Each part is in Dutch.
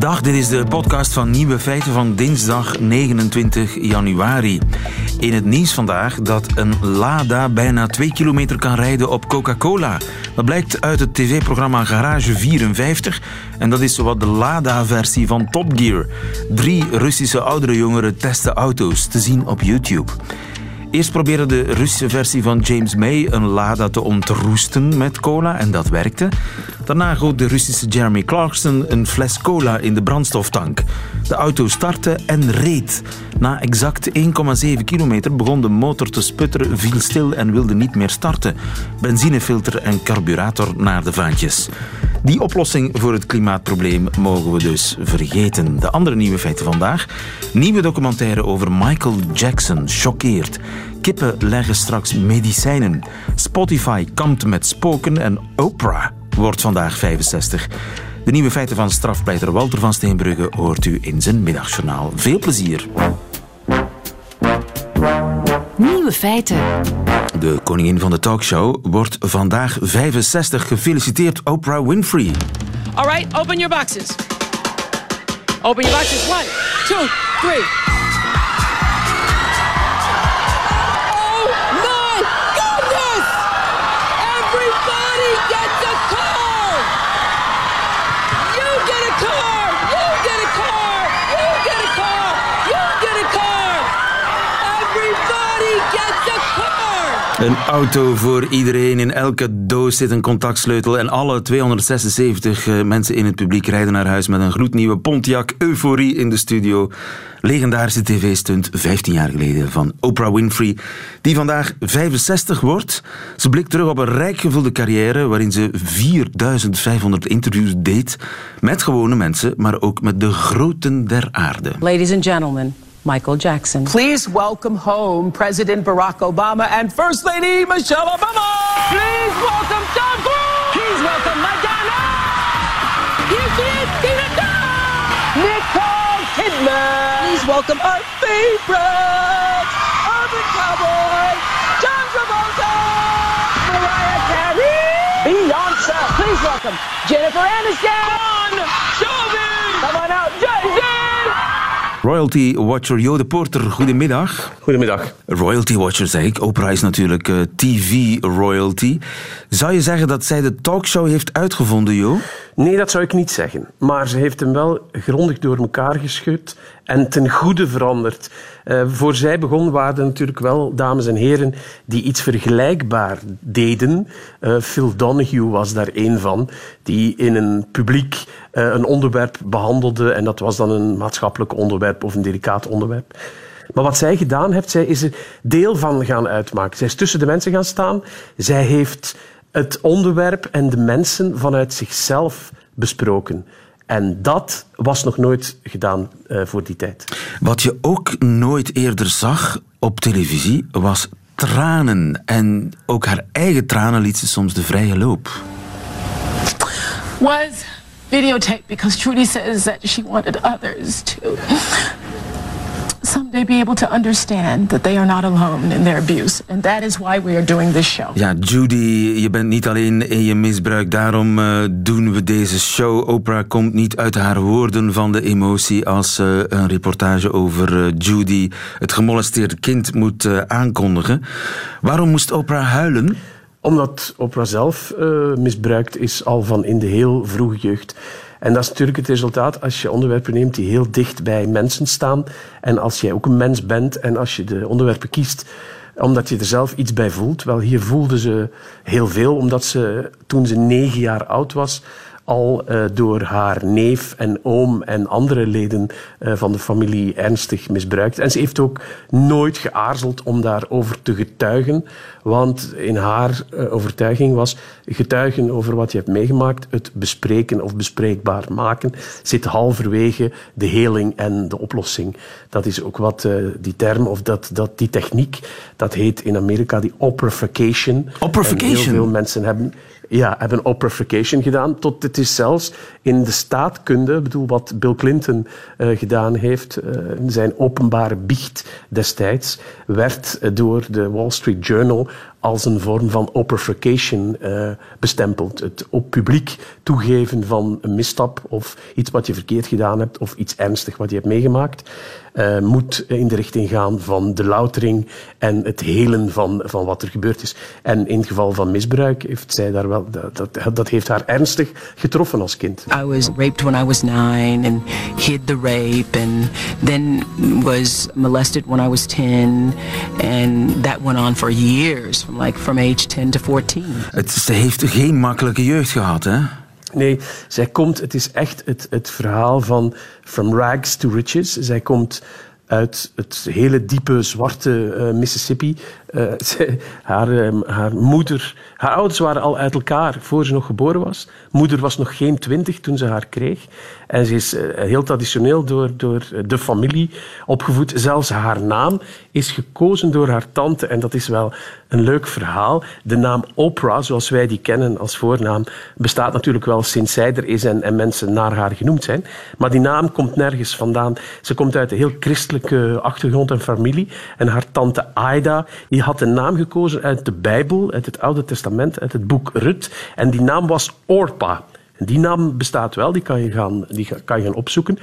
Dag, dit is de podcast van Nieuwe Feiten van dinsdag 29 januari. In het nieuws vandaag dat een Lada bijna 2 kilometer kan rijden op Coca-Cola. Dat blijkt uit het tv-programma Garage 54 en dat is zowat de Lada-versie van Top Gear. Drie Russische oudere jongeren testen auto's te zien op YouTube. Eerst probeerde de Russische versie van James May een Lada te ontroesten met cola en dat werkte. Daarna goot de Russische Jeremy Clarkson een fles cola in de brandstoftank. De auto startte en reed. Na exact 1,7 kilometer begon de motor te sputteren, viel stil en wilde niet meer starten. Benzinefilter en carburator naar de vaantjes. Die oplossing voor het klimaatprobleem mogen we dus vergeten. De andere nieuwe feiten vandaag. Nieuwe documentaire over Michael Jackson choqueert. Kippen leggen straks medicijnen. Spotify kampt met spoken en Oprah wordt vandaag 65. De nieuwe feiten van strafpleiter Walter van Steenbrugge hoort u in zijn middagjournaal. Veel plezier. Nieuwe feiten. De koningin van de talkshow wordt vandaag 65. Gefeliciteerd Oprah Winfrey. All right, open your boxes. Open your boxes. One, two, three. Een auto voor iedereen. In elke doos zit een contactsleutel. En alle 276 eh, mensen in het publiek rijden naar huis met een gloednieuwe Pontiac. Euforie in de studio. Legendarische tv-stunt 15 jaar geleden van Oprah Winfrey. Die vandaag 65 wordt. Ze blikt terug op een rijk gevulde carrière waarin ze 4500 interviews deed. Met gewone mensen, maar ook met de groten der aarde. Ladies and gentlemen, Michael Jackson. Please welcome home President Barack Obama and First Lady Michelle Obama. Please welcome Tom Cruise. Please welcome Madonna. Here she is, Tina Turner. Nicole Kidman. Please welcome our favorite urban cowboy, John Travolta. Mariah Carey. Beyonce. Please welcome Jennifer Aniston. Bon Jovi. Royalty Watcher Jo de Porter, goedemiddag. Goedemiddag. Royalty Watcher zeg ik. Oprah is natuurlijk eh, TV-royalty. Zou je zeggen dat zij de talkshow heeft uitgevonden, Jo? Nee, dat zou ik niet zeggen. Maar ze heeft hem wel grondig door elkaar geschud en ten goede veranderd. Eh, voor zij begon waren er natuurlijk wel dames en heren die iets vergelijkbaar deden. Eh, Phil Donahue was daar één van, die in een publiek eh, een onderwerp behandelde en dat was dan een maatschappelijk onderwerp of een delicaat onderwerp. Maar wat zij gedaan heeft, zij is er deel van gaan uitmaken. Zij is tussen de mensen gaan staan. Zij heeft het onderwerp en de mensen vanuit zichzelf besproken. En dat was nog nooit gedaan eh, voor die tijd. Wat je ook nooit eerder zag op televisie was tranen. En ook haar eigen tranen liet ze soms de vrije loop. was videotaped because Trudy says that she wanted others to someday be able to understand that they are not alone in their abuse. And that is why we are doing this show. Ja, Judy, je bent niet alleen in je misbruik. Daarom eh, doen we deze show. Oprah komt niet uit haar woorden van de emotie als ze een reportage over eh, Judy, het gemolesteerde kind, moet eh, aankondigen. Waarom moest Oprah huilen? Omdat Oprah zelf eh, misbruikt is al van in de heel vroege jeugd. En dat is natuurlijk het resultaat als je onderwerpen neemt die heel dicht bij mensen staan. En als jij ook een mens bent en als je de onderwerpen kiest omdat je er zelf iets bij voelt. Wel, hier voelde ze heel veel, omdat ze toen ze negen jaar oud was al eh, door haar neef en oom en andere leden eh, van de familie ernstig misbruikt. En ze heeft ook nooit geaarzeld om daarover te getuigen, want in haar eh, overtuiging was getuigen over wat je hebt meegemaakt, het bespreken of bespreekbaar maken, zit halverwege de heling en de oplossing. Dat is ook wat die term of dat, dat, die techniek, dat heet in Amerika die. Operification? En heel veel mensen hebben ja, hebben oprahfication gedaan. Tot het is zelfs in de staatkunde, bedoel wat Bill Clinton uh, gedaan heeft, uh, zijn openbare biecht destijds, werd door de Wall Street Journal als een vorm van oprahfication uh, bestempeld. Het op publiek toegeven van een misstap of iets wat je verkeerd gedaan hebt of iets ernstig wat je hebt meegemaakt, uh, moet in de richting gaan van de loutering en het helen van, van wat er gebeurd is. En in het geval van misbruik heeft zij daar wel, dat, dat, heeft haar ernstig getroffen als kind. I was raped when I was nine and hid the rape and then was molested when I was 10 and that went on for years like from age 10 to 14. Het, ze heeft geen makkelijke jeugd gehad, hè? Nee, zij komt, het is echt het, het verhaal van From Rags to Riches. Zij komt uit het hele diepe zwarte uh, Mississippi. Zij, haar, uh, haar moeder, haar ouders waren al uit elkaar voor ze nog geboren was. Moeder was nog geen twintig toen ze haar kreeg. En ze is heel traditioneel door, door de familie opgevoed. Zelfs haar naam is gekozen door haar tante. En dat is wel een leuk verhaal. De naam Oprah, zoals wij die kennen als voornaam, bestaat natuurlijk wel sinds zij er is en, en mensen naar haar genoemd zijn. Maar die naam komt nergens vandaan. Ze komt uit een heel christelijke achtergrond en familie. En haar tante Aida had een naam gekozen uit de Bijbel, uit het Oude Testament, uit het boek Rut. En die naam was Orpa. Die naam bestaat wel, die kan je gaan, die kan je gaan opzoeken.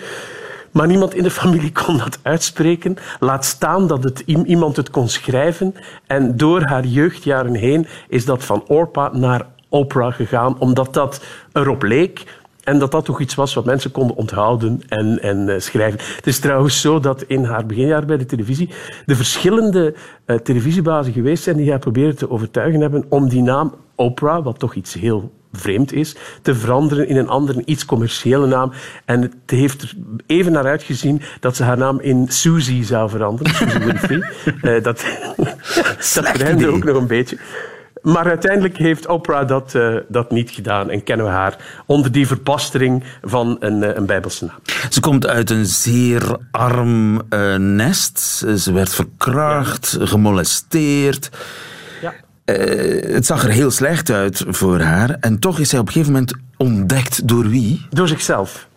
Maar niemand in de familie kon dat uitspreken. Laat staan dat het, iemand het kon schrijven. En door haar jeugdjaren heen is dat van Orpa naar Oprah gegaan, omdat dat erop leek en dat dat toch iets was wat mensen konden onthouden en, en uh, schrijven. Het is trouwens zo dat in haar beginjaar bij de televisie de verschillende uh, televisiebazen geweest zijn die haar proberen te overtuigen hebben om die naam Oprah, wat toch iets heel vreemd is, te veranderen in een andere, iets commerciële naam. En het heeft er even naar uitgezien dat ze haar naam in Susie zou veranderen. Susie Winfrey. uh, dat dat ook nog een beetje. Maar uiteindelijk heeft Oprah dat, uh, dat niet gedaan en kennen we haar onder die verbastering van een, uh, een Bijbelse naam. Ze komt uit een zeer arm uh, nest. Ze werd verkracht, gemolesteerd. Ja. het zag er heel slecht uit voor haar. En toch is zij op een gegeven moment ontdekt door wie? Door zichzelf.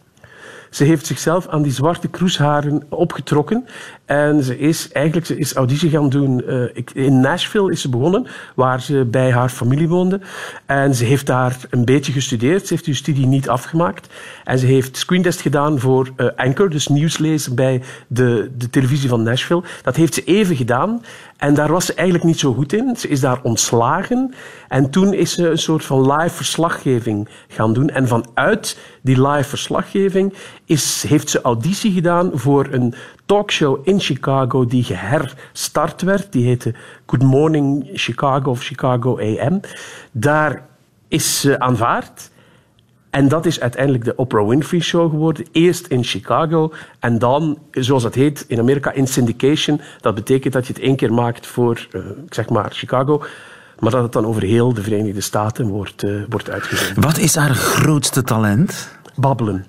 Ze heeft zichzelf aan die zwarte kroesharen opgetrokken. En ze is eigenlijk ze is auditie gaan doen. Uh, in Nashville is ze begonnen, waar ze bij haar familie woonde. En ze heeft daar een beetje gestudeerd. Ze heeft die studie niet afgemaakt. En ze heeft screentest gedaan voor uh, Anchor, dus nieuwslezer bij de, de televisie van Nashville. Dat heeft ze even gedaan. En daar was ze eigenlijk niet zo goed in. Ze is daar ontslagen. En toen is ze een soort van live verslaggeving gaan doen. En vanuit die live verslaggeving is, heeft ze auditie gedaan voor een talkshow in Chicago die geherstart werd. Die heette Good Morning Chicago of Chicago AM. Daar is ze aanvaard. En dat is uiteindelijk de Oprah Winfrey Show geworden. Eerst in Chicago en dan, zoals dat heet in Amerika, in syndication. Dat betekent dat je het één keer maakt voor, uh, zeg maar, Chicago. Maar dat het dan over heel de Verenigde Staten wordt, uh, wordt uitgezonden. Wat is haar grootste talent? Babbelen.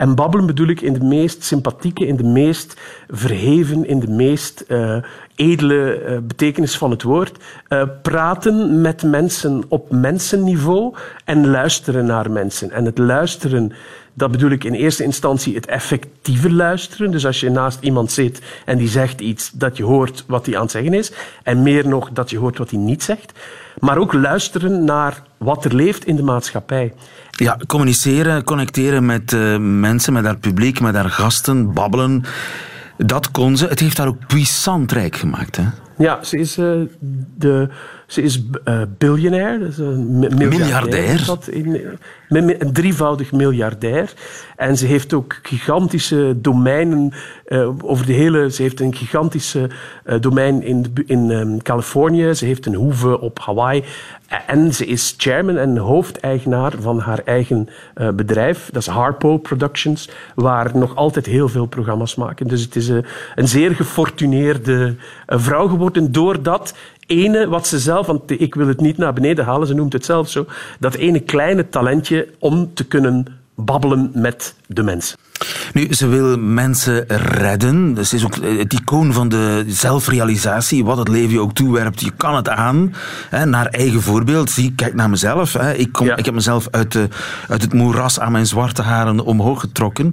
En babbelen bedoel ik in de meest sympathieke, in de meest verheven, in de meest uh, edele uh, betekenis van het woord. Uh, praten met mensen op mensenniveau en luisteren naar mensen. En het luisteren, dat bedoel ik in eerste instantie het effectieve luisteren. Dus als je naast iemand zit en die zegt iets, dat je hoort wat hij aan het zeggen is. En meer nog, dat je hoort wat hij niet zegt. Maar ook luisteren naar wat er leeft in de maatschappij. Ja, communiceren, connecteren met uh, mensen, met haar publiek, met haar gasten, babbelen. Dat kon ze. Het heeft haar ook puissant rijk gemaakt. Hè? Ja, ze is, uh, de, ze is uh, biljonair. Dus miljardair. miljardair. In, een drievoudig miljardair. En ze heeft ook gigantische domeinen uh, over de hele... Ze heeft een gigantische domein in, in um, Californië. Ze heeft een hoeve op Hawaii. En ze is chairman en hoofdeigenaar van haar eigen uh, bedrijf. Dat is Harpo Productions, waar nog altijd heel veel programma's maken. Dus het is uh, een zeer gefortuneerde vrouw geworden doordat ene wat ze zelf, want ik wil het niet naar beneden halen, ze noemt het zelf zo, dat ene kleine talentje om te kunnen babbelen met de mensen. Nu, ze wil mensen redden. Ze is ook het icoon van de zelfrealisatie. Wat het leven je ook toewerpt, je kan het aan. Hè, naar eigen voorbeeld. Zie, kijk naar mezelf. Hè. Ik, kom, Ja. ik heb mezelf uit, de, uit het moeras aan mijn zwarte haren omhoog getrokken.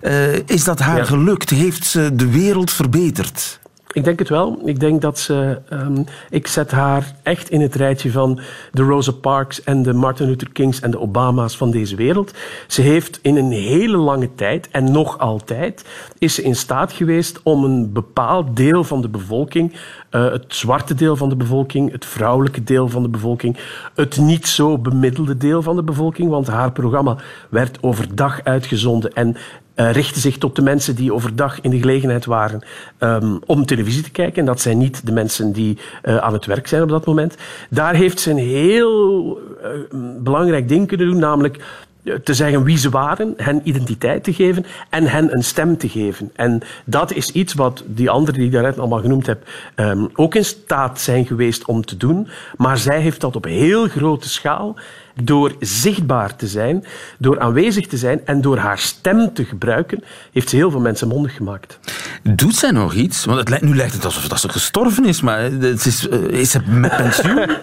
Eh, is dat haar Ja. gelukt? Heeft ze de wereld verbeterd? Ik denk het wel. Ik denk dat ze. ehm, ik zet haar echt in het rijtje van de Rosa Parks en de Martin Luther Kings en de Obama's van deze wereld. Ze heeft in een hele lange tijd, en nog altijd, is ze in staat geweest om een bepaald deel van de bevolking, eh, het zwarte deel van de bevolking, het vrouwelijke deel van de bevolking, het niet zo bemiddelde deel van de bevolking, want haar programma werd overdag uitgezonden en eh, richtte zich tot de mensen die overdag in de gelegenheid waren ehm, om televisie te kijken. En dat zijn niet de mensen die eh, aan het werk zijn op dat moment. Daar heeft ze een heel eh, belangrijk ding kunnen doen, namelijk te zeggen wie ze waren, hen identiteit te geven en hen een stem te geven. En dat is iets wat die anderen die ik daarnet allemaal genoemd heb ehm, ook in staat zijn geweest om te doen. Maar zij heeft dat op heel grote schaal door zichtbaar te zijn, door aanwezig te zijn en door haar stem te gebruiken, heeft ze heel veel mensen mondig gemaakt. Doet zij nog iets? Want het, lijkt- nu lijkt het alsof dat ze gestorven is, maar het is, eh, is ze met pensioen?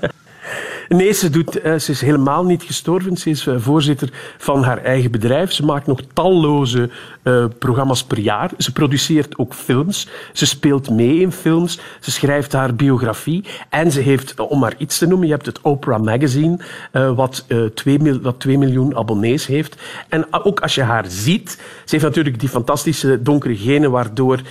Nee, ze, doet, eh, ze is helemaal niet gestorven. Ze is eh, voorzitter van haar eigen bedrijf. Ze maakt nog talloze eh, programma's per jaar. Ze produceert ook films. Ze speelt mee in films. Ze schrijft haar biografie. En ze heeft, om maar iets te noemen, je hebt het Oprah Magazine, wat, eh 2 mil, wat 2 miljoen abonnees heeft. En ook als je haar ziet, ze heeft natuurlijk die fantastische donkere genen waardoor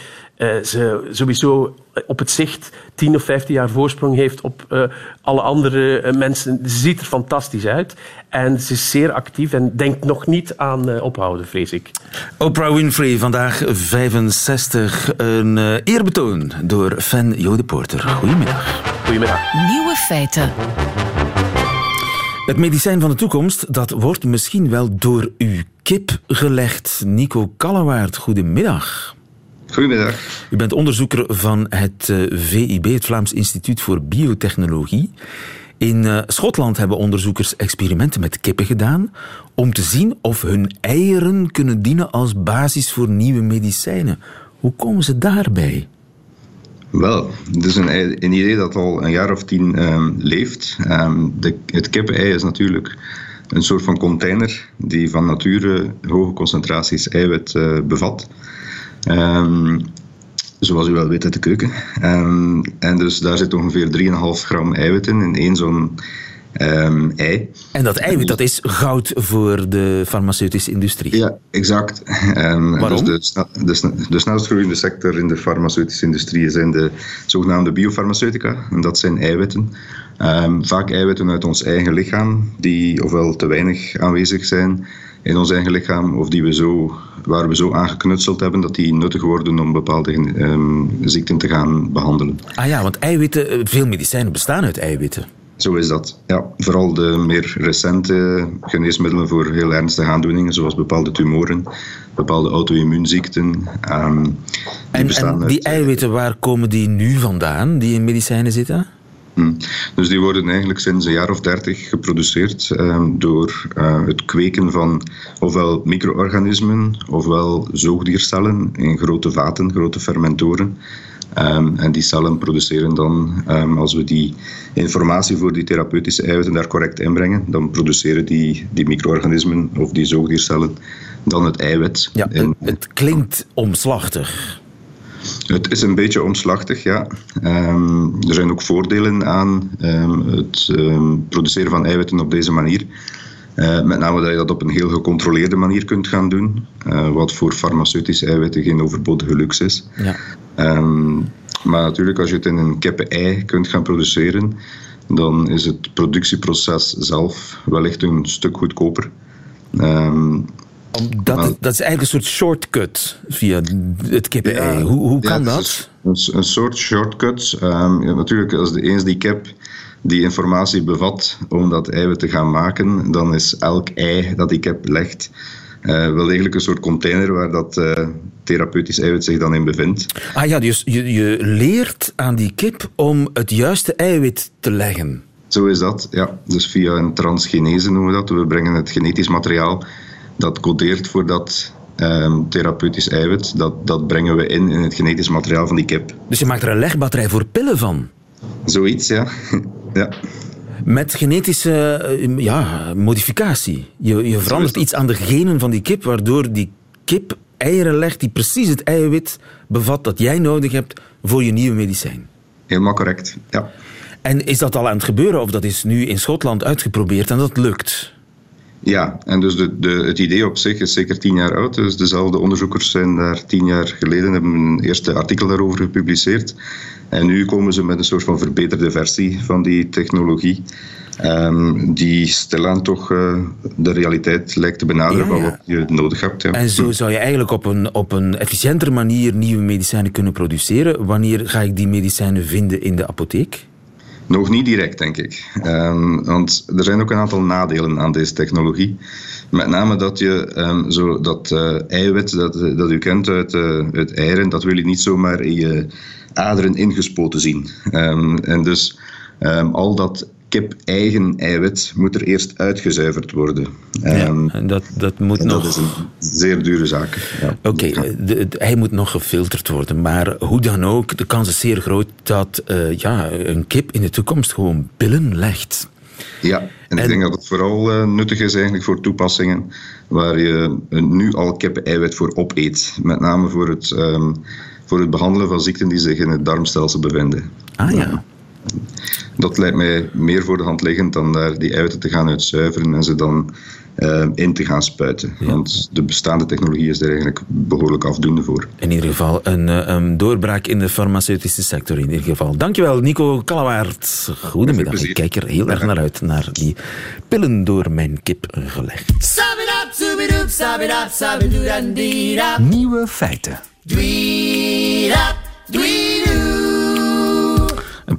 eh, ze sowieso op het zicht 10 of 15 jaar voorsprong heeft op eh, alle andere eh, mensen. Ze ziet er fantastisch uit. En ze is zeer actief en denkt nog niet aan eh, ophouden, vrees ik. Oprah Winfrey, vandaag 65. Een eh, eerbetoon door fan Jode Porter. Goedemiddag. Goedemiddag. Nieuwe feiten. Het medicijn van de toekomst, dat wordt misschien wel door uw kip gelegd. Nico Kallewaard, goedemiddag. Goedemiddag. U bent onderzoeker van het eh, VIB, het Vlaams Instituut voor Biotechnologie. In eh, Schotland hebben onderzoekers experimenten met kippen gedaan om te zien of hun eieren kunnen dienen als basis voor nieuwe medicijnen. Hoe komen ze daarbij? Wel, het is een, idee dat al een jaar of tien ehm, leeft. Ehm, de, het kippenei is natuurlijk een soort van container die van nature hoge concentraties eiwit eh, bevat. Ehm, zoals u wel weet uit de keuken. Ehm, en dus daar zit ongeveer 3,5 gram eiwit in, in één zo'n ehm, ei. En dat eiwit, dat is goud voor de farmaceutische industrie. Ja, exact. Ehm, Waarom? Dus de, de, sne- de snelst groeiende sector in de farmaceutische industrie zijn de zogenaamde biofarmaceutica. En dat zijn eiwitten. Vaak eiwitten uit ons eigen lichaam, die ofwel te weinig aanwezig zijn in ons eigen lichaam, of die we zo, waar we zo aangeknutseld hebben dat die nuttig worden om bepaalde ehm, ziekten te gaan behandelen. Ah ja, want eiwitten, eh, veel medicijnen bestaan uit eiwitten. Zo is dat. Ja, vooral de meer recente geneesmiddelen voor heel ernstige aandoeningen, zoals bepaalde tumoren, bepaalde auto-immuunziekten. ehm, die En, bestaan en die uit- eh, eiwitten, waar komen die nu vandaan, die in medicijnen zitten? Hm. Dus die worden eigenlijk sinds een jaar of dertig geproduceerd ehm, door eh, het kweken van ofwel micro-organismen ofwel zoogdiercellen in grote vaten, grote fermentoren. Ehm, en die cellen produceren dan, ehm, als we die informatie voor die therapeutische eiwitten daar correct inbrengen, dan produceren die, die micro-organismen of die zoogdiercellen dan het eiwit. Ja, in- het klinkt omslachtig. Het is een beetje omslachtig, ja. Ehm, er zijn ook voordelen aan ehm, het ehm, produceren van eiwitten op deze manier. Eh, met name dat je dat op een heel gecontroleerde manier kunt gaan doen, eh, wat voor farmaceutische eiwitten geen overbodige luxe is. Ja. Maar natuurlijk, als je het in een kippen-ei kunt gaan produceren, dan is het productieproces zelf wellicht een stuk goedkoper. Ehm, Omdat Maar- het- dat is eigenlijk een soort shortcut via het kippen-ei. Ja, hoe kan dat? Een, een soort shortcut. Ehm, ja, natuurlijk, als de, eens die kip die informatie bevat om dat eiwit te gaan maken, dan is elk ei dat die kip legt eh, wel degelijk een soort container waar dat eh, therapeutisch eiwit zich dan in bevindt. Ah ja, dus je, je leert aan die kip om het juiste eiwit te leggen. Zo is dat, ja. Dus via een transgenese noemen we dat. We brengen het genetisch materiaal dat codeert voor dat ehm, therapeutisch eiwit, dat, dat brengen we in in het genetisch materiaal van die kip. Dus je maakt er een legbatterij voor pillen van? Zoiets, ja. ja. Met genetische eh, ja, modificatie. Je, je verandert iets aan de genen van die kip, waardoor die kip eieren legt die precies het eiwit bevat dat jij nodig hebt voor je nieuwe medicijn. Helemaal correct, ja. En is dat al aan het gebeuren of dat is nu in Schotland uitgeprobeerd en dat lukt? Ja, en dus de, de, het idee op zich is zeker tien jaar oud. Dus dezelfde onderzoekers zijn daar tien jaar geleden, hebben een eerste artikel daarover gepubliceerd. En nu komen ze met een soort van verbeterde versie van die technologie. Um, die stilaan toch uh, de realiteit lijkt te benaderen Ja, wat je nodig hebt. Ja. En zo zou je eigenlijk op een, op een efficiëntere manier nieuwe medicijnen kunnen produceren. Wanneer ga ik die medicijnen vinden in de apotheek? Nog niet direct, denk ik. Ehm, want er zijn ook een aantal nadelen aan deze technologie. Met name dat je ehm, zo dat eh, eiwit dat, dat u kent uit, eh, uit eieren, dat wil je niet zomaar in je aderen ingespoten zien. Ehm, en dus al dat kip-eigen eiwit moet er eerst uitgezuiverd worden. Ehm, dat, dat moet nog... dat is een zeer dure zaak. Ja. Oké, de- hij moet nog gefilterd worden. Maar hoe dan ook, de kans is zeer groot dat eh, ja, een kip in de toekomst gewoon pillen legt. Ja, en, ik denk dat het vooral eh, nuttig is eigenlijk voor toepassingen waar je eh, nu al kippen-eiwit voor opeet. Met name voor het, ehm, voor het behandelen van ziekten die zich in het darmstelsel bevinden. Ah ja. Dat lijkt mij meer voor de hand liggend dan daar die eiwitten te gaan uitzuiveren en ze dan eh, in te gaan spuiten. Want de bestaande technologie is er eigenlijk behoorlijk afdoende voor. In ieder geval een, eh, een doorbraak in de farmaceutische sector. In ieder geval. Dankjewel, Nico Kalawaert. Goedemiddag. Ik kijk er heel erg naar uit, naar die pillen door mijn kip gelegd. Nieuwe feiten.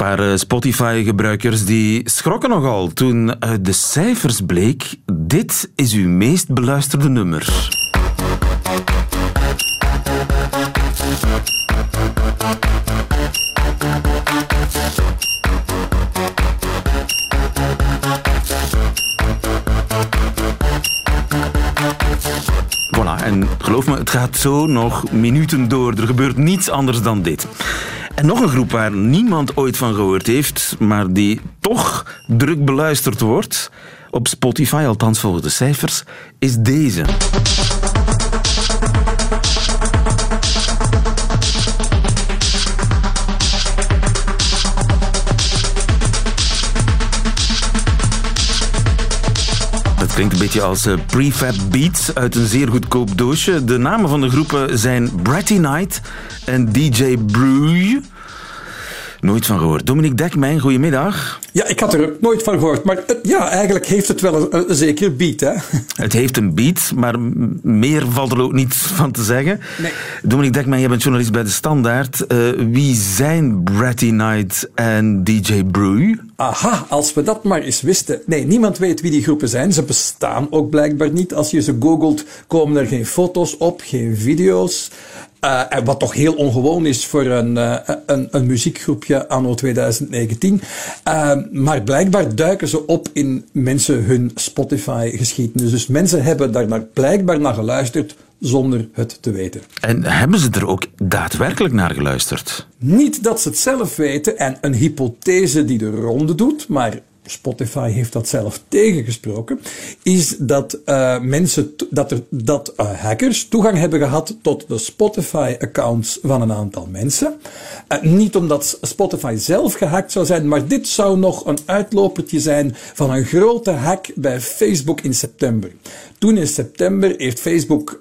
Paar eh, Spotify-gebruikers die schrokken nogal toen uit de cijfers bleek: dit is uw meest beluisterde nummer. Voilà, en geloof me, het gaat zo nog minuten door. Er gebeurt niets anders dan dit. Nog een groep waar niemand ooit van gehoord heeft, maar die toch druk beluisterd wordt, op Spotify, althans volgens de cijfers, is deze. Klinkt een beetje als eh, prefab beats uit een zeer goedkoop doosje. De namen van de groepen zijn Bratty Knight en DJ Brew. Nooit van gehoord. Dominique Dekmijn, goedemiddag. Ja, ik had er ook nooit van gehoord. Maar het- ja, eigenlijk heeft het wel een, een zeker beat, hè? Het heeft een beat, maar meer valt er ook niet van te zeggen. Nee. Dominique Dekmijn, jij bent journalist bij De Standaard. Eh, wie zijn Bratty Knight en DJ Brew? Aha, als we dat maar eens wisten. Nee, niemand weet wie die groepen zijn. Ze bestaan ook blijkbaar niet. Als je ze googelt, komen er geen foto's op, geen video's. En wat toch heel ongewoon is voor een, eh, een, een muziekgroepje anno 2019. Eh, maar blijkbaar duiken ze op in mensen hun Spotify-geschiedenis. Dus mensen hebben daar naar, blijkbaar naar geluisterd zonder het te weten. En hebben ze er ook daadwerkelijk naar geluisterd? Niet dat ze het zelf weten en een hypothese die de ronde doet, maar Spotify heeft dat zelf tegengesproken, is dat eh, mensen, dat, er, dat eh, hackers toegang hebben gehad tot de Spotify-accounts van een aantal mensen. Eh, niet omdat Spotify zelf gehackt zou zijn, maar dit zou nog een uitlopertje zijn van een grote hack bij Facebook in september. Toen in september heeft Facebook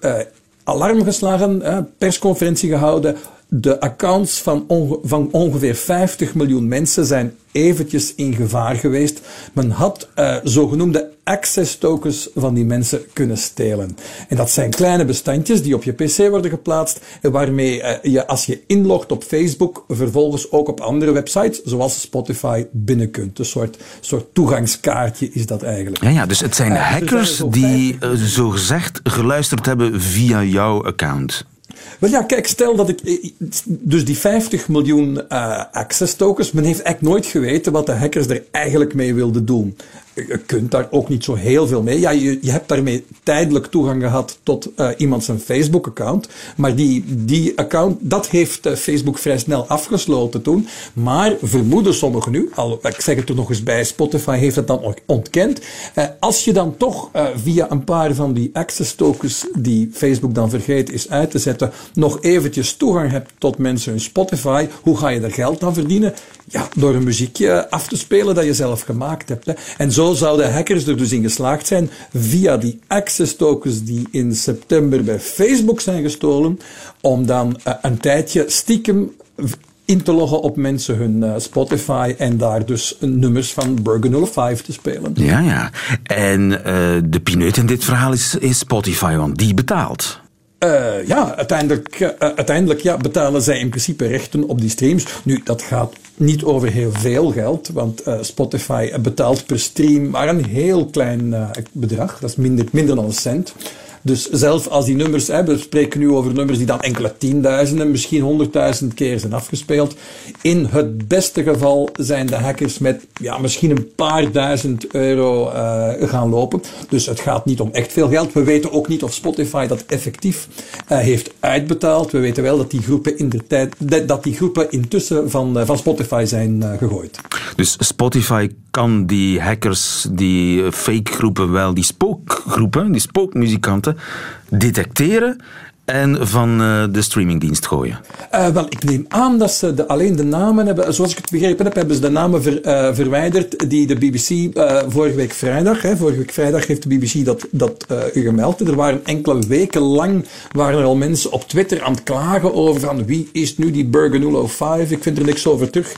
alarm geslagen, persconferentie gehouden. De accounts van, onge- van ongeveer 50 miljoen mensen zijn eventjes in gevaar geweest. Men had eh, zogenoemde access tokens van die mensen kunnen stelen. En dat zijn kleine bestandjes die op je pc worden geplaatst en waarmee eh, je als je inlogt op Facebook vervolgens ook op andere websites zoals Spotify binnen kunt. Een soort, soort toegangskaartje is dat eigenlijk. Ja, ja, dus het zijn Eh, zijn hackers die zogezegd geluisterd hebben via jouw account. Wel ja, kijk, stel dat ik. eh, Dus die 50 miljoen eh, access tokens, men heeft echt nooit geweten wat de hackers er eigenlijk mee wilden doen. Je kunt daar ook niet zo heel veel mee. Ja, je, je hebt daarmee tijdelijk toegang gehad tot uh, iemand zijn Facebook-account. Maar die, die account, dat heeft Facebook vrij snel afgesloten toen. Maar vermoeden sommigen nu, al, ik zeg het er nog eens bij, Spotify heeft het dan ontkend. Als je dan toch via een paar van die access tokens die Facebook dan vergeten is uit te zetten, nog eventjes toegang hebt tot mensen hun Spotify, hoe ga je daar geld aan verdienen? Ja, door een muziekje af te spelen dat je zelf gemaakt hebt. Hè. En zo zouden hackers er dus in geslaagd zijn via die access tokens die in september bij Facebook zijn gestolen, om dan uh, een tijdje stiekem in te loggen op mensen hun uh, Spotify en daar dus nummers van Burger 05 te spelen. Ja, ja. En uh, de pineut in dit verhaal is, is Spotify, want die betaalt. Uh, ja, uiteindelijk, uh, uiteindelijk ja, betalen zij in principe rechten op die streams. Nu, dat gaat niet over heel veel geld, want Spotify betaalt per stream maar een heel klein bedrag. Dat is minder, minder dan een cent. Dus zelf als die nummers, hè, we spreken nu over nummers die dan enkele tienduizenden, misschien honderdduizend keer zijn afgespeeld. In het beste geval zijn de hackers met ja, misschien een paar duizend euro uh, gaan lopen. Dus het gaat niet om echt veel geld. We weten ook niet of Spotify dat effectief uh, heeft uitbetaald. We weten wel dat die groepen in de tijd, dat die groepen intussen van, uh, van Spotify zijn gegooid. Dus Spotify kan die hackers, die fake groepen wel, die spookgroepen, die spookmuzikanten, detecteren en van uh, de streamingdienst gooien? Uh, wel, ik neem aan dat ze de, alleen de namen hebben, zoals ik het begrepen heb, hebben ze de namen uh, verwijderd die de BBC vorige week vrijdag, hè, vorige week vrijdag heeft de BBC dat, dat gemeld. Er waren enkele weken lang, waren er al mensen op Twitter aan het klagen over van wie is nu die Burger 05, ik vind er niks over terug.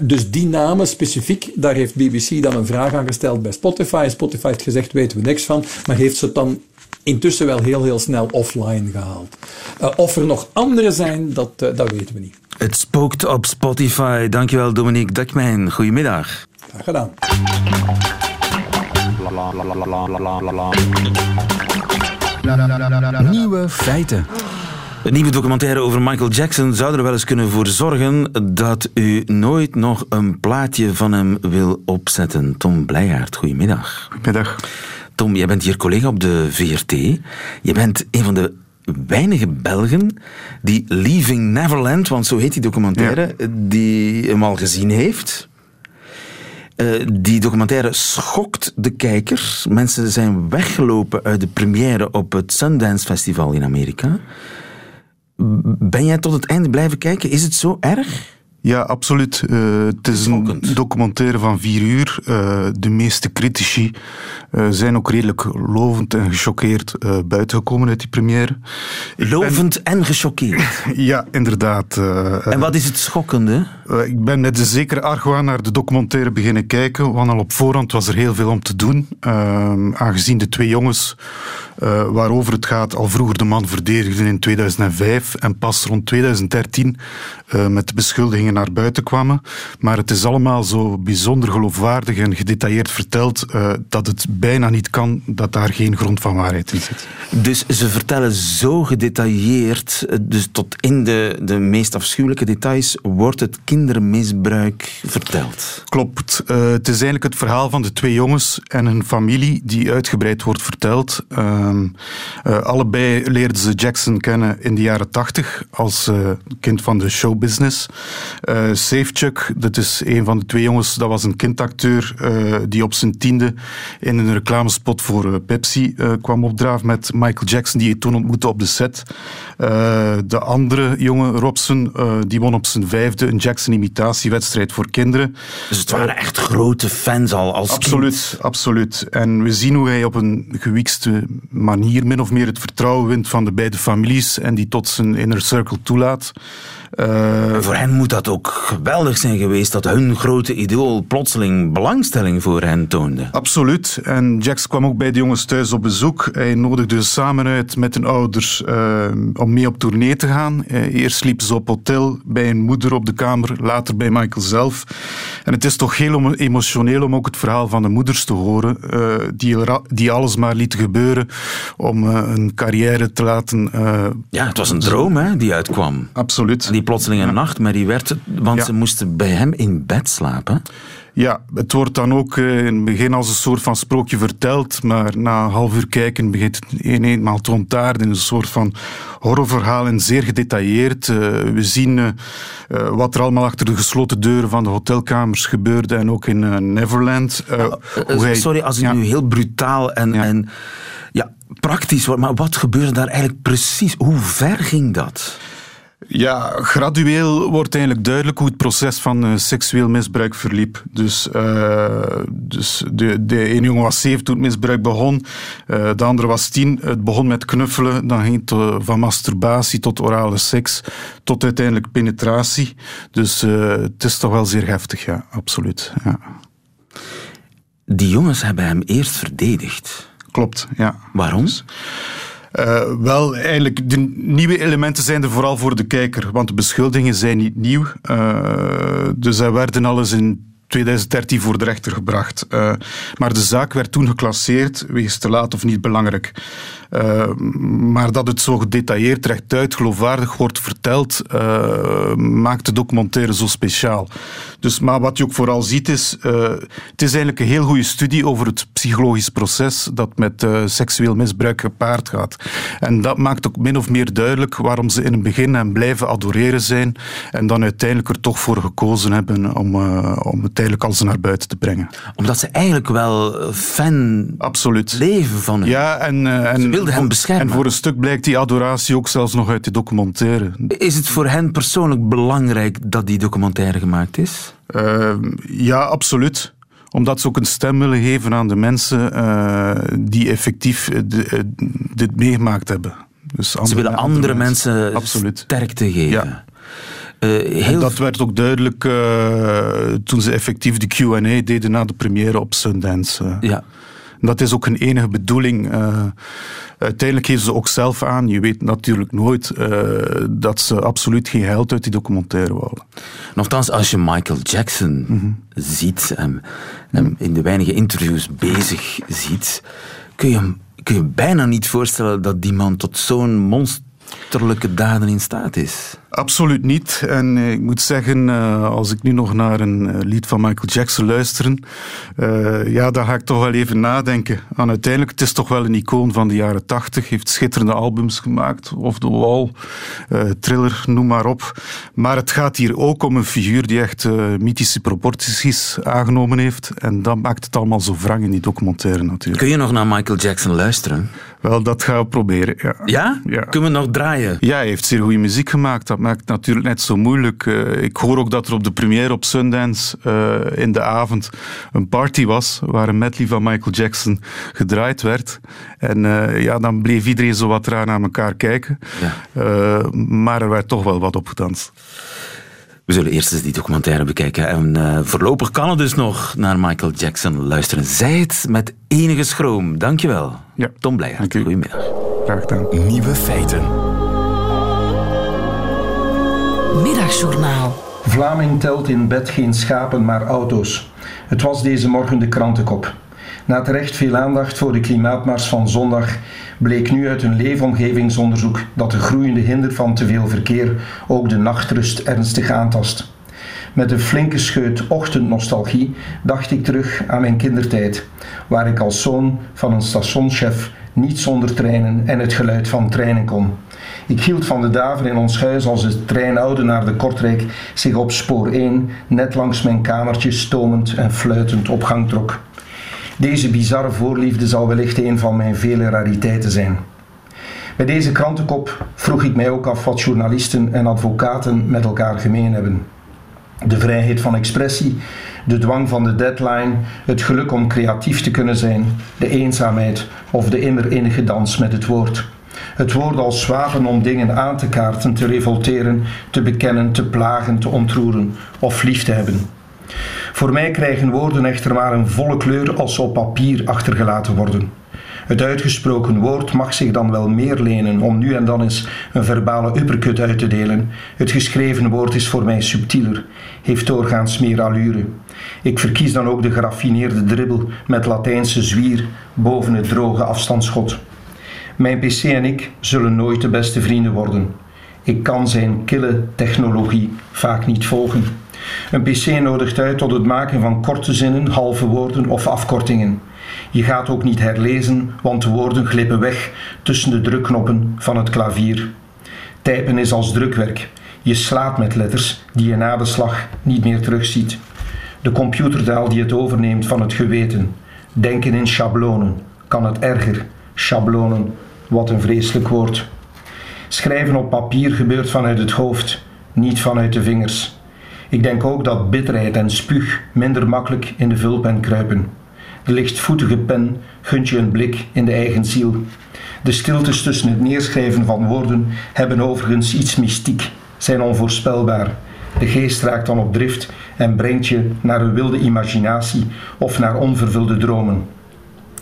dus die namen specifiek, daar heeft BBC dan een vraag aan gesteld bij Spotify. Spotify heeft gezegd, weten we niks van, maar heeft ze het dan intussen wel heel, heel snel offline gehaald. Uh, of er nog andere zijn, dat, uh, dat weten we niet. Het spookt op Spotify. Dankjewel, Dominique Dekmijn. Goedemiddag. Graag gedaan. Nieuwe feiten. Een nieuwe documentaire over Michael Jackson zou er wel eens kunnen voor zorgen dat u nooit nog een plaatje van hem wil opzetten. Tom Blijaert, goedemiddag. Goedemiddag. Tom, jij bent hier collega op de VRT. Je bent een van de weinige Belgen die Leaving Neverland, want zo heet die documentaire, ja. die hem al gezien heeft. Uh, die documentaire schokt de kijkers. Mensen zijn weggelopen uit de première op het Sundance Festival in Amerika. Ben jij tot het einde blijven kijken? Is het zo erg? Ja, absoluut. Uh, het is een documentaire van vier uur. Uh, de meeste critici uh, zijn ook redelijk lovend en gechoqueerd buitengekomen uit die première. Lovend ben... en gechoqueerd? ja, inderdaad. en wat is het schokkende? ik ben met een zekere argwaan naar de documentaire beginnen kijken, want al op voorhand was er heel veel om te doen. aangezien de twee jongens waarover het gaat al vroeger de man verdedigden in 2005 en pas rond 2013 met de beschuldigingen naar buiten kwamen. Maar het is allemaal zo bijzonder geloofwaardig en gedetailleerd verteld uh, dat het bijna niet kan dat daar geen grond van waarheid in zit. Dus ze vertellen zo gedetailleerd, dus tot in de, de meest afschuwelijke details, wordt het kindermisbruik verteld? Klopt. Het is eigenlijk het verhaal van de twee jongens en hun familie die uitgebreid wordt verteld. Uh, allebei leerden ze Jackson kennen in de jaren tachtig als kind van de showbusiness. Uh, Safechuck, dat is een van de twee jongens, dat was een kindacteur uh, die op zijn tiende in een reclamespot voor Pepsi kwam opdraven met Michael Jackson, die hij toen ontmoette op de set. de andere jongen, Robson, die won op zijn vijfde een Jackson-imitatiewedstrijd voor kinderen. Dus het waren echt grote fans al als Absoluut, kind. absoluut. En we zien hoe hij op een gewikste manier min of meer het vertrouwen wint van de beide families en die tot zijn inner circle toelaat. Uh, voor hen moet dat ook geweldig zijn geweest dat hun grote idool plotseling belangstelling voor hen toonde. Absoluut. En Jax kwam ook bij de jongens thuis op bezoek. Hij nodigde ze samen uit met hun ouders uh, om mee op tournee te gaan. Uh, eerst sliepen ze op hotel bij een moeder op de kamer, later bij Michael zelf. En het is toch heel emotioneel om ook het verhaal van de moeders te horen, die, die alles maar lieten gebeuren om een carrière te laten. ja, het was een droom hè, die uitkwam. Absoluut die plotseling een nachtmerrie werd, want ze moesten bij hem in bed slapen. Ja, het wordt dan ook uh, in het begin als een soort van sprookje verteld, maar na een half uur kijken begint het een eenmaal te ontaarden in een soort van horrorverhaal en zeer gedetailleerd. Uh, we zien uh, wat er allemaal achter de gesloten deuren van de hotelkamers gebeurde en ook in Neverland. Hij, sorry als ik ja. nu heel brutaal en, ja. en ja, praktisch word, maar wat gebeurde daar eigenlijk precies? Hoe ver ging dat? Ja, gradueel wordt eigenlijk duidelijk hoe het proces van uh, seksueel misbruik verliep. Dus, uh, dus de, de ene jongen was zeven toen het misbruik begon, uh, de andere was tien. Het begon met knuffelen, dan ging het van masturbatie tot orale seks, tot uiteindelijk penetratie. Dus het is toch wel zeer heftig, ja, absoluut. Ja. Die jongens hebben hem eerst verdedigd. Klopt, ja. Waarom? Dus, uh, wel, eigenlijk, de nieuwe elementen zijn er vooral voor de kijker, want de beschuldigingen zijn niet nieuw. Uh, dus zij werden alles in 2013 voor de rechter gebracht. Uh, maar de zaak werd toen geclasseerd wegens te laat of niet belangrijk. Uh, maar dat het zo gedetailleerd, rechtuit, geloofwaardig wordt verteld, uh, maakt de documentaire zo speciaal. Dus, maar wat je ook vooral ziet is, het is eigenlijk een heel goede studie over het psychologisch proces dat met seksueel misbruik gepaard gaat. En dat maakt ook min of meer duidelijk waarom ze in het begin en blijven adoreren zijn en dan uiteindelijk er toch voor gekozen hebben om, om het eigenlijk als naar buiten te brengen. Omdat ze eigenlijk wel fan Absoluut. leven van hem. Ja, en, en ze wilden hem beschermen. En voor een stuk blijkt die adoratie ook zelfs nog uit die documentaire. Is het voor hen persoonlijk belangrijk dat die documentaire gemaakt is? Uh, ja, absoluut omdat ze ook een stem willen geven aan de mensen uh, die effectief de, uh, dit meegemaakt hebben. Dus andere, ze willen andere, andere mensen absoluut. sterkte geven. Ja. Uh, dat werd ook duidelijk toen ze effectief de Q&A deden na de première op Sundance. Ja. Dat is ook een enige bedoeling. uiteindelijk geven ze ook zelf aan, je weet natuurlijk nooit, dat ze absoluut geen geld uit die documentaire wouden. Nochtans, als je Michael Jackson mm -hmm. ziet en, en in de weinige interviews bezig ziet, kun je, kun je bijna niet voorstellen dat die man tot zo'n monsterlijke daden in staat is. Absoluut niet. En uh, ik moet zeggen, uh, als ik nu nog naar een uh, lied van Michael Jackson luister, ja, dan ga ik toch wel even nadenken. Aan uiteindelijk, het is toch wel een icoon van de jaren tachtig. Heeft schitterende albums gemaakt. Of The Wall, Thriller, noem maar op. Maar het gaat hier ook om een figuur die echt mythische proporties aangenomen heeft. En dat maakt het allemaal zo wrang in die documentaire natuurlijk. Kun je nog naar Michael Jackson luisteren? Wel, dat gaan we proberen, ja. Ja? ja. Kunnen we nog draaien? Ja, hij heeft zeer goede muziek gemaakt. Dat maakt het natuurlijk net zo moeilijk. Uh, ik hoor ook dat er op de première op Sundance uh, in de avond een party was waar een medley van Michael Jackson gedraaid werd. En uh, ja, dan bleef iedereen zo wat raar naar elkaar kijken. Ja. maar er werd toch wel wat op gedanst. We zullen eerst eens die documentaire bekijken. En uh, voorlopig kan het dus nog naar Michael Jackson luisteren. Zij het met enige schroom. Dankjewel. Ja. Tom Blijhart. Goedemiddag. Graag gedaan. Nieuwe feiten. Middagjournaal. Vlaming telt in bed geen schapen, maar auto's. Het was deze morgen de krantenkop. Na terecht veel aandacht voor de klimaatmars van zondag bleek nu uit een leefomgevingsonderzoek dat de groeiende hinder van te veel verkeer ook de nachtrust ernstig aantast. Met een flinke scheut ochtendnostalgie dacht ik terug aan mijn kindertijd, waar ik als zoon van een stationschef niet zonder treinen en het geluid van treinen kon. Ik hield van de daver in ons huis als de trein oude naar de Kortrijk zich op spoor 1 net langs mijn kamertje stomend en fluitend op gang trok. Deze bizarre voorliefde zal wellicht een van mijn vele rariteiten zijn. Bij deze krantenkop vroeg ik mij ook af wat journalisten en advocaten met elkaar gemeen hebben. De vrijheid van expressie, de dwang van de deadline, het geluk om creatief te kunnen zijn, de eenzaamheid of de immer innige dans met het woord. Het woord als wapen om dingen aan te kaarten, te revolteren, te bekennen, te plagen, te ontroeren of lief te hebben. Voor mij krijgen woorden echter maar een volle kleur als ze op papier achtergelaten worden. Het uitgesproken woord mag zich dan wel meer lenen om nu en dan eens een verbale uppercut uit te delen. Het geschreven woord is voor mij subtieler, heeft doorgaans meer allure. Ik verkies dan ook de geraffineerde dribbel met Latijnse zwier boven het droge afstandsschot. Mijn PC en ik zullen nooit de beste vrienden worden. Ik kan zijn kille technologie vaak niet volgen. Een PC nodigt uit tot het maken van korte zinnen, halve woorden of afkortingen. Je gaat ook niet herlezen, want de woorden glippen weg tussen de drukknoppen van het klavier. Typen is als drukwerk. Je slaat met letters die je na de slag niet meer terugziet. De computertaal die het overneemt van het geweten. Denken in schablonen. Kan het erger? Schablonen, wat een vreselijk woord. Schrijven op papier gebeurt vanuit het hoofd, niet vanuit de vingers. Ik denk ook dat bitterheid en spuug minder makkelijk in de vulpen kruipen. De lichtvoetige pen gunt je een blik in de eigen ziel. De stiltes tussen het neerschrijven van woorden hebben overigens iets mystiek, zijn onvoorspelbaar. De geest raakt dan op drift en brengt je naar een wilde imaginatie of naar onvervulde dromen.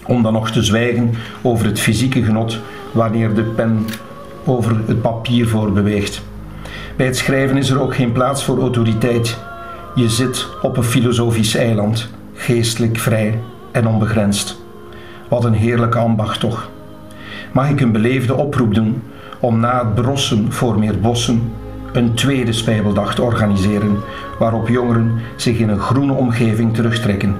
Om dan nog te zwijgen over het fysieke genot wanneer de pen over het papier voorbeweegt. Bij het schrijven is er ook geen plaats voor autoriteit. Je zit op een filosofisch eiland, geestelijk vrij en onbegrensd. Wat een heerlijke ambacht toch. Mag ik een beleefde oproep doen om na het brossen voor meer bossen een tweede spijbeldag te organiseren, waarop jongeren zich in een groene omgeving terugtrekken,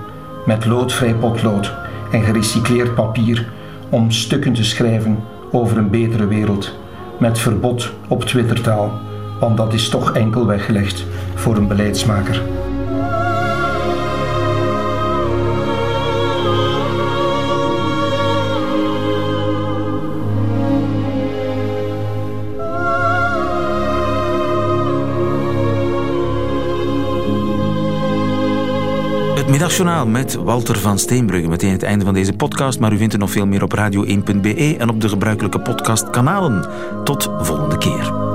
met loodvrij potlood en gerecycleerd papier om stukken te schrijven over een betere wereld, met verbod op Twittertaal, want dat is toch enkel weggelegd voor een beleidsmaker. Middagjournaal met Walter van Steenbrugge. Meteen het einde van deze podcast, maar u vindt er nog veel meer op radio1.be en op de gebruikelijke podcastkanalen. Tot volgende keer.